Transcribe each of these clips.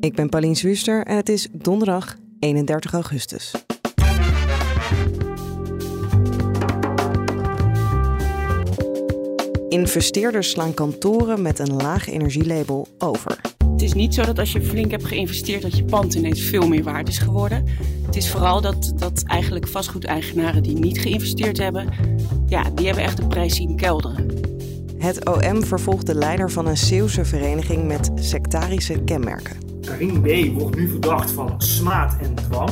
Ik ben Paulien Zwuster en het is donderdag 31 augustus. Investeerders slaan kantoren met een laag energielabel over. Het is niet zo dat als je flink hebt geïnvesteerd dat je pand ineens veel meer waard is geworden. Het is vooral dat, dat eigenlijk vastgoedeigenaren die niet geïnvesteerd hebben, ja, die hebben echt de prijs zien kelderen. Het OM vervolgt de leider van een Zeeuwse vereniging met sectarische kenmerken. Karim B. wordt nu verdacht van smaad en dwang.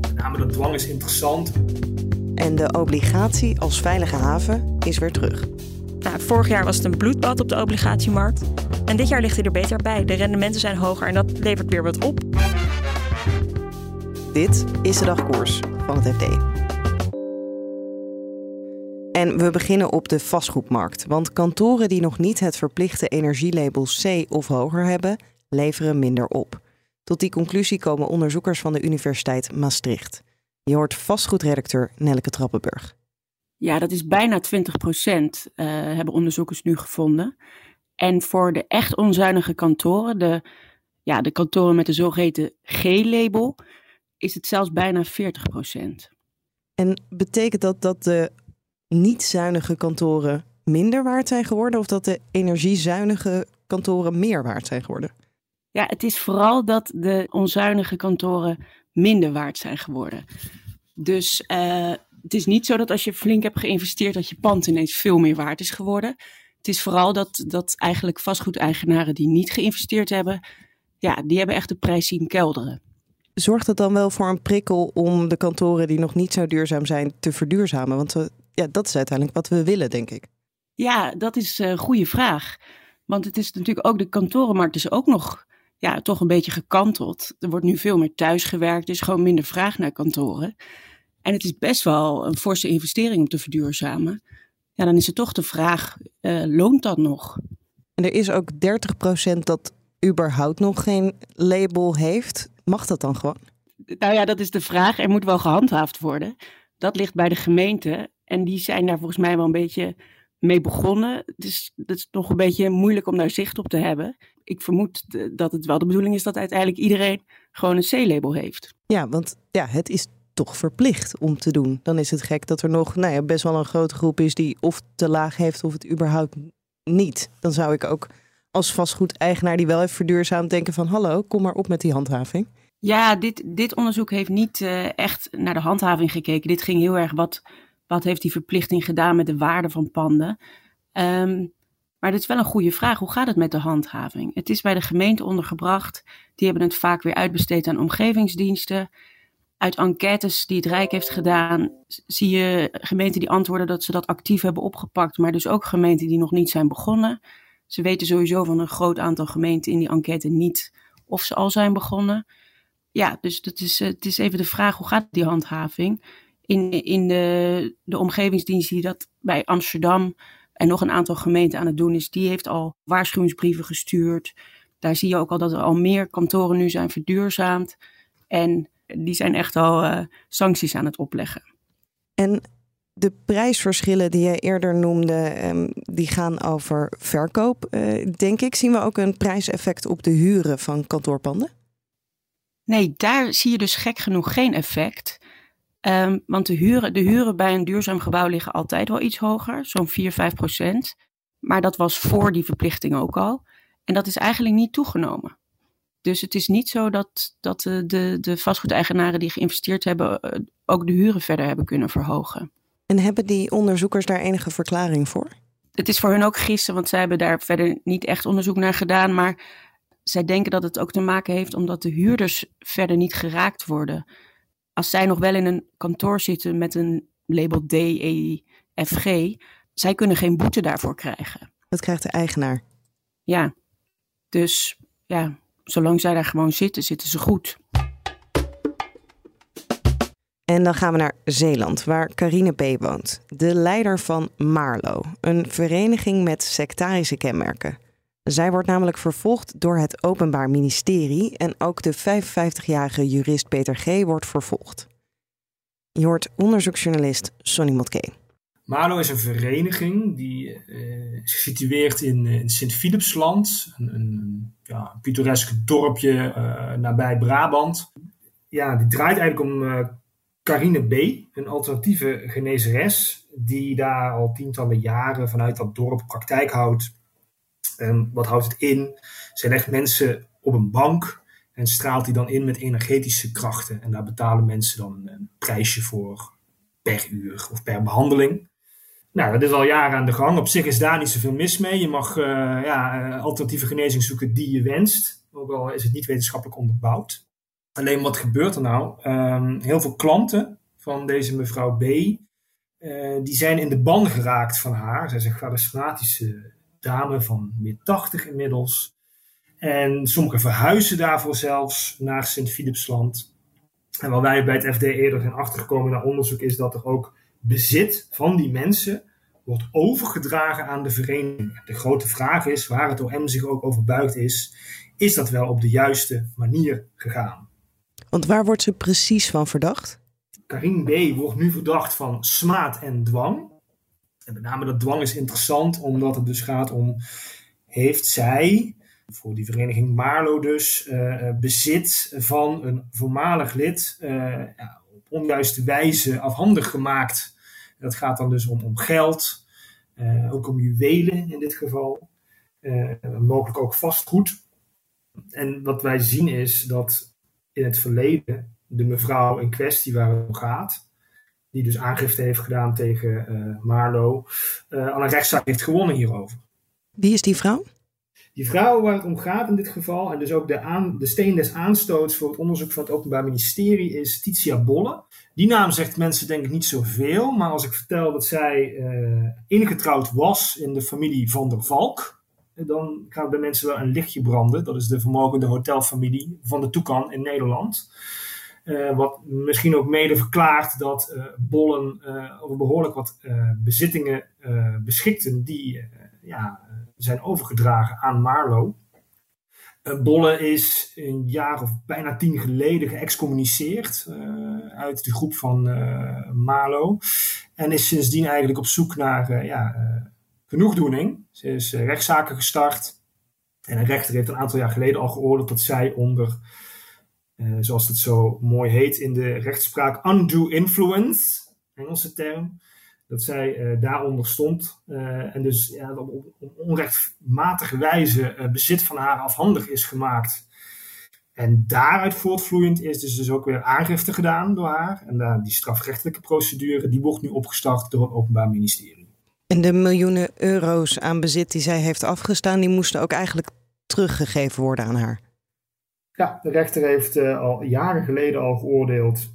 Met name de dwang is interessant. En de obligatie als veilige haven is weer terug. Nou, vorig jaar was het een bloedbad op de obligatiemarkt. En dit jaar ligt hij er beter bij. De rendementen zijn hoger en dat levert weer wat op. Dit is de dagkoers van het FD. En we beginnen op de vastgoedmarkt. Want kantoren die nog niet het verplichte energielabel C of hoger hebben, leveren minder op. Tot die conclusie komen onderzoekers van de Universiteit Maastricht. Je hoort vastgoedredacteur Nelleke Trappenburg. Ja, dat is bijna 20 procent, uh, hebben onderzoekers nu gevonden. En voor de echt onzuinige kantoren, de, ja, de kantoren met de zogeheten G-label, is het zelfs bijna 40 procent. En betekent dat dat de niet zuinige kantoren minder waard zijn geworden of dat de energiezuinige kantoren meer waard zijn geworden? Ja, het is vooral dat de onzuinige kantoren minder waard zijn geworden. Dus uh, het is niet zo dat als je flink hebt geïnvesteerd dat je pand ineens veel meer waard is geworden. Het is vooral dat, dat eigenlijk vastgoedeigenaren die niet geïnvesteerd hebben, ja, die hebben echt de prijs zien kelderen. Zorgt dat dan wel voor een prikkel om de kantoren die nog niet zo duurzaam zijn te verduurzamen? Want we, ja, dat is uiteindelijk wat we willen, denk ik. Ja, dat is een goede vraag. Want het is natuurlijk ook, de kantorenmarkt is ook nog ja, toch een beetje gekanteld. Er wordt nu veel meer thuisgewerkt, er is gewoon minder vraag naar kantoren. En het is best wel een forse investering om te verduurzamen. Ja, dan is het toch de vraag, uh, loont dat nog? En er is ook 30% dat überhaupt nog geen label heeft. Mag dat dan gewoon? Nou ja, dat is de vraag. Er moet wel gehandhaafd worden. Dat ligt bij de gemeente. En die zijn daar volgens mij wel een beetje mee begonnen. Dus het is nog een beetje moeilijk om daar zicht op te hebben. Ik vermoed dat het wel de bedoeling is dat uiteindelijk iedereen gewoon een C-label heeft. Ja, want ja, het is toch verplicht om te doen. Dan is het gek dat er nog nou ja, best wel een grote groep is die of te laag heeft of het überhaupt niet. Dan zou ik ook als vastgoedeigenaar die wel heeft verduurzaamd denken van hallo, kom maar op met die handhaving. Ja, dit, dit onderzoek heeft niet uh, echt naar de handhaving gekeken. Dit ging heel erg wat, wat heeft die verplichting gedaan met de waarde van panden. Um, maar dit is wel een goede vraag. Hoe gaat het met de handhaving? Het is bij de gemeente ondergebracht. Die hebben het vaak weer uitbesteed aan omgevingsdiensten uit enquêtes die het Rijk heeft gedaan, zie je gemeenten die antwoorden dat ze dat actief hebben opgepakt, maar dus ook gemeenten die nog niet zijn begonnen. Ze weten sowieso van een groot aantal gemeenten in die enquête niet of ze al zijn begonnen. Ja, dus dat is, het is even de vraag, hoe gaat die handhaving? In, in de, de omgevingsdienst die dat bij Amsterdam en nog een aantal gemeenten aan het doen is, die heeft al waarschuwingsbrieven gestuurd. Daar zie je ook al dat er al meer kantoren nu zijn verduurzaamd. En die zijn echt al uh, sancties aan het opleggen. En de prijsverschillen die jij eerder noemde, um, die gaan over verkoop, uh, denk ik. Zien we ook een prijseffect op de huren van kantoorpanden? Nee, daar zie je dus gek genoeg geen effect. Um, want de huren, de huren bij een duurzaam gebouw liggen altijd wel iets hoger, zo'n 4, 5 procent. Maar dat was voor die verplichting ook al. En dat is eigenlijk niet toegenomen. Dus het is niet zo dat, dat de, de, de vastgoedeigenaren die geïnvesteerd hebben eh, ook de huren verder hebben kunnen verhogen. En hebben die onderzoekers daar enige verklaring voor? Het is voor hun ook gissen, want zij hebben daar verder niet echt onderzoek naar gedaan. Maar zij denken dat het ook te maken heeft omdat de huurders verder niet geraakt worden. Als zij nog wel in een kantoor zitten met een label D, E, F, G, zij kunnen geen boete daarvoor krijgen. Dat krijgt de eigenaar. Ja, dus ja, zolang zij daar gewoon zitten, zitten ze goed. En dan gaan we naar Zeeland, waar Carine P. woont. De leider van Marlo, een vereniging met sectarische kenmerken. Zij wordt namelijk vervolgd door het Openbaar Ministerie en ook de 55-jarige jurist Peter G. wordt vervolgd. Je hoort onderzoeksjournalist Sonny Motke. Marlo is een vereniging die uh, is gesitueerd in, in Sint-Philipsland, een, een ja, pittoresk dorpje uh, nabij Brabant. Ja, die draait eigenlijk om uh, Carine B., een alternatieve genezeres, die daar al tientallen jaren vanuit dat dorp praktijk houdt. En wat houdt het in? Zij legt mensen op een bank en straalt die dan in met energetische krachten. En daar betalen mensen dan een prijsje voor per uur of per behandeling. Nou, dat is al jaren aan de gang. Op zich is daar niet zoveel mis mee. Je mag uh, ja, alternatieve genezing zoeken die je wenst. Ook al is het niet wetenschappelijk onderbouwd. Alleen wat gebeurt er nou? Um, heel veel klanten van deze mevrouw B. Uh, die zijn in de ban geraakt van haar. Zij een charismatische dame van meer 80 inmiddels. En sommigen verhuizen daarvoor zelfs naar Sint-Philipsland. En waar wij bij het FD eerder zijn achtergekomen naar onderzoek is dat er ook bezit van die mensen wordt overgedragen aan de vereniging. De grote vraag is, waar het OM zich ook over buigt is, is dat wel op de juiste manier gegaan? Want waar wordt ze precies van verdacht? Karin B. wordt nu verdacht van smaad en dwang. En met name dat dwang is interessant, omdat het dus gaat om: heeft zij, voor die vereniging Marlo dus, uh, bezit van een voormalig lid uh, ja, op onjuiste wijze afhandig gemaakt? Dat gaat dan dus om, om geld, ook om juwelen in dit geval, mogelijk ook vastgoed. En wat wij zien is dat in het verleden de mevrouw in kwestie waar het om gaat, die dus aangifte heeft gedaan tegen uh, Marlo, uh, al een rechtszaak heeft gewonnen hierover. Wie is die vrouw? Die vrouw waar het om gaat in dit geval, en dus ook de, aan, de steen des aanstoots voor het onderzoek van het Openbaar Ministerie, is Titia Bolle. Die naam zegt mensen denk ik niet zoveel, maar als ik vertel dat zij uh, ingetrouwd was in de familie van der Valk, dan gaat bij mensen wel een lichtje branden. Dat is de vermogende hotelfamilie van de Toekan in Nederland. Uh, wat misschien ook mede verklaart dat uh, Bollen uh, over behoorlijk wat bezittingen beschikten die ja, zijn overgedragen aan Marlo. Bolle is een jaar of bijna tien geleden geëxcommuniceerd uit de groep van Marlo. En is sindsdien eigenlijk op zoek naar ja, genoegdoening. Ze is rechtszaken gestart. En een rechter heeft een aantal jaar geleden al geoordeeld dat zij onder uh, zoals het zo mooi heet in de rechtspraak, undue influence, Engelse term, dat zij uh, daaronder stond uh, en dus ja, op, onrechtmatige wijze bezit van haar afhandig is gemaakt. En daaruit voortvloeiend is dus, dus ook weer aangifte gedaan door haar. En die strafrechtelijke procedure die wordt nu opgestart door het Openbaar Ministerie. En de miljoenen euro's aan bezit die zij heeft afgestaan, die moesten ook eigenlijk teruggegeven worden aan haar. Ja, de rechter heeft uh, al jaren geleden al geoordeeld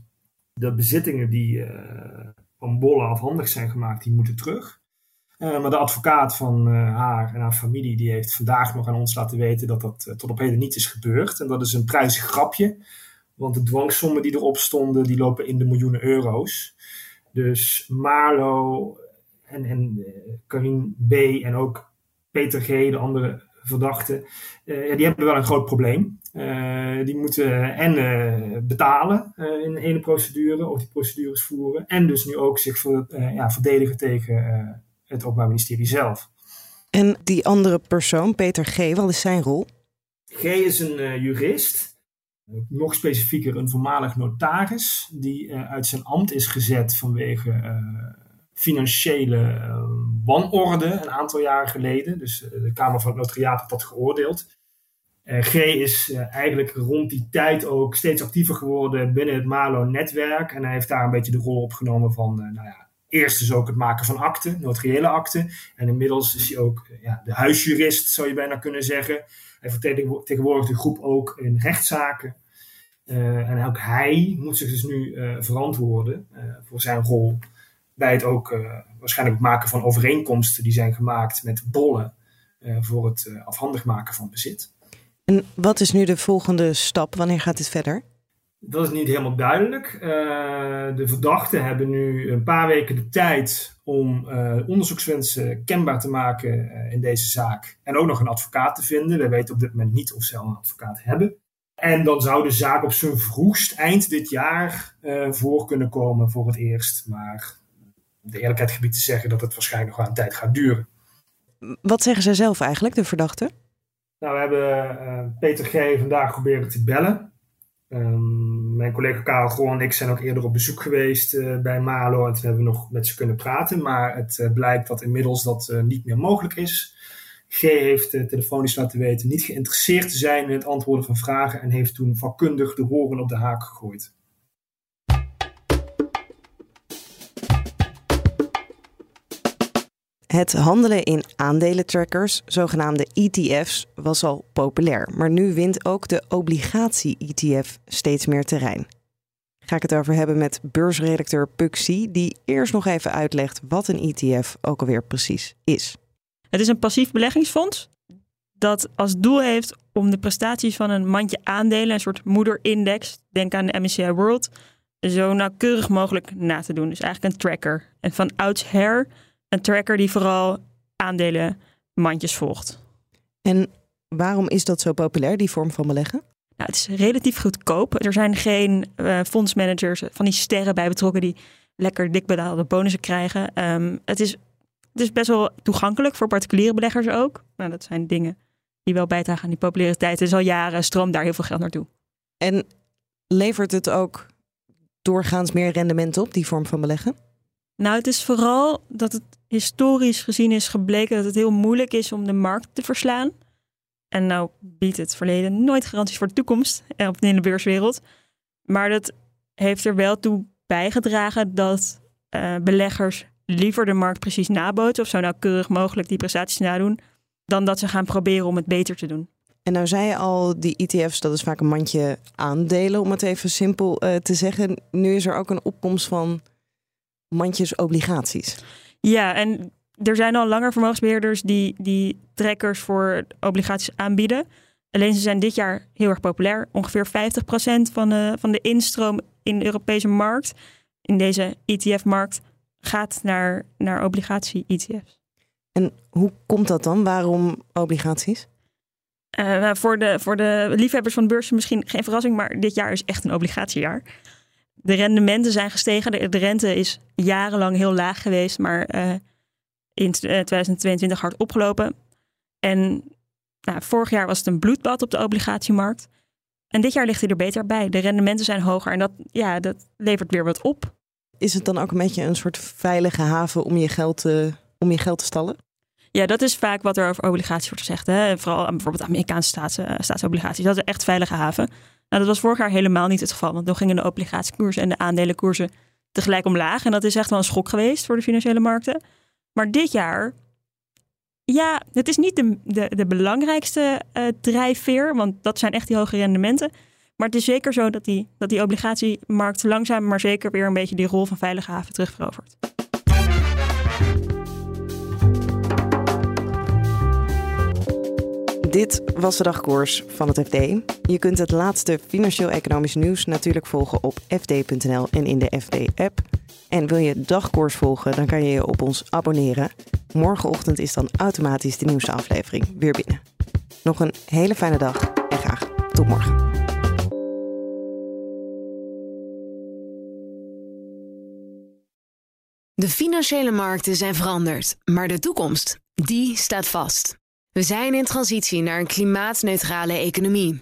dat bezittingen die uh, van Bolle afhandig zijn gemaakt, die moeten terug. Uh, maar de advocaat van haar en haar familie die heeft vandaag nog aan ons laten weten dat dat tot op heden niet is gebeurd. En dat is een prijzig grapje, want de dwangsommen die erop stonden, die lopen in de miljoenen euro's. Dus Marlo en, en Karin B. en ook Peter G., de andere verdachten, die hebben wel een groot probleem. Uh, die moeten en uh, betalen in de ene procedure, of die procedures voeren, en dus nu ook zich voor, ja, verdedigen tegen het Openbaar Ministerie zelf. En die andere persoon, Peter G., wat is zijn rol? G is een jurist, nog specifieker een voormalig notaris, die uit zijn ambt is gezet vanwege financiële wanorde een aantal jaren geleden. Dus de Kamer van het Notariaat had dat geoordeeld. Uh, G is eigenlijk rond die tijd ook steeds actiever geworden binnen het Malo-netwerk. En hij heeft daar een beetje de rol opgenomen van, nou ja, eerst dus ook het maken van akten, notariële akten. En inmiddels is hij ook ja, de huisjurist, zou je bijna kunnen zeggen. Hij vertegenwoordigt de groep ook in rechtszaken. en ook hij moet zich dus nu verantwoorden voor zijn rol bij het ook waarschijnlijk maken van overeenkomsten die zijn gemaakt met bollen voor het afhandig maken van bezit. En wat is nu de volgende stap? Wanneer gaat dit verder? Dat is niet helemaal duidelijk. Uh, de verdachten hebben nu een paar weken de tijd om uh, onderzoekswensen kenbaar te maken uh, in deze zaak. En ook nog een advocaat te vinden. We weten op dit moment niet of ze al een advocaat hebben. En dan zou de zaak op zijn vroegst eind dit jaar voor kunnen komen voor het eerst. Maar de eerlijkheid gebied te zeggen dat het waarschijnlijk nog wel een tijd gaat duren. Wat zeggen zij zelf eigenlijk, de verdachten? Nou, we hebben Peter G. vandaag proberen te bellen. Um, mijn collega Karel Groen en ik zijn ook eerder op bezoek geweest uh, bij Malo en toen hebben we nog met ze kunnen praten. Maar het uh, blijkt dat inmiddels dat niet meer mogelijk is. G heeft telefonisch laten weten niet geïnteresseerd te zijn in het antwoorden van vragen en heeft toen vakkundig de horen op de haak gegooid. Het handelen in aandelentrackers, zogenaamde ETF's, was al populair. Maar nu wint ook de obligatie-ETF steeds meer terrein. Ga ik het over hebben met beursredacteur Puxi, die eerst nog even uitlegt wat een ETF ook alweer precies is. Het is een passief beleggingsfonds dat als doel heeft om de prestaties van een mandje aandelen, een soort moederindex, denk aan de MSCI World, zo nauwkeurig mogelijk na te doen. Dus eigenlijk een tracker. En van oudsher een tracker die vooral aandelenmandjes volgt. En waarom is dat zo populair, die vorm van beleggen? Nou, het is relatief goedkoop. Er zijn geen uh, fondsmanagers van die sterren bij betrokken die lekker dik betaalde bonussen krijgen. Um, het, is, het is best wel toegankelijk voor particuliere beleggers ook. Nou, dat zijn dingen die wel bijdragen aan die populariteit. Het is al jaren stroomt daar heel veel geld naartoe. En levert het ook doorgaans meer rendement op, die vorm van beleggen? Nou, het is vooral dat het historisch gezien is gebleken dat het heel moeilijk is om de markt te verslaan. En nou biedt het verleden nooit garanties voor de toekomst in de beurswereld. Maar dat heeft er wel toe bijgedragen dat uh, beleggers liever de markt precies naboten of zo nauwkeurig mogelijk die prestaties nadoen, dan dat ze gaan proberen om het beter te doen. En nou zei je al, die ETF's, dat is vaak een mandje aandelen, om het even simpel uh, te zeggen. Nu is er ook een opkomst van mandjes obligaties. Ja, en er zijn al langer vermogensbeheerders die, die trekkers voor obligaties aanbieden. Alleen ze zijn dit jaar heel erg populair. Ongeveer 50% van de, van de instroom in de Europese markt, in deze ETF-markt, gaat naar, naar obligatie-ETF's. En hoe komt dat dan? Waarom obligaties? Uh, nou, voor, de, voor de liefhebbers van de beurs misschien geen verrassing, maar dit jaar is echt een obligatiejaar. De rendementen zijn gestegen. De, rente is jarenlang heel laag geweest, maar uh, in 2022 hard opgelopen. En nou, vorig jaar was het een bloedbad op de obligatiemarkt. En dit jaar ligt hij er beter bij. De rendementen zijn hoger en dat, ja, dat levert weer wat op. Is het dan ook een beetje een soort veilige haven om je geld te, om je geld te stallen? Ja, dat is vaak wat er over obligaties wordt gezegd. Hè? Vooral bijvoorbeeld Amerikaanse staats, uh, staatsobligaties. Dat is echt veilige haven. Nou, dat was vorig jaar helemaal niet het geval. Want toen gingen de obligatiekoersen en de aandelenkoersen tegelijk omlaag. En dat is echt wel een schok geweest voor de financiële markten. Maar dit jaar, ja, het is niet de, de, de belangrijkste uh, drijfveer. Want dat zijn echt die hoge rendementen. Maar het is zeker zo dat die, dat die obligatiemarkt langzaam maar zeker weer een beetje die rol van veilige haven terugverovert. Dit was de dagkoers van het FD. Je kunt het laatste financieel-economisch nieuws natuurlijk volgen op fd.nl en in de FD-app. En wil je dagkoers volgen, dan kan je je op ons abonneren. Morgenochtend is dan automatisch de nieuwste aflevering weer binnen. Nog een hele fijne dag en graag tot morgen. De financiële markten zijn veranderd, maar de toekomst, die staat vast. We zijn in transitie naar een klimaatneutrale economie.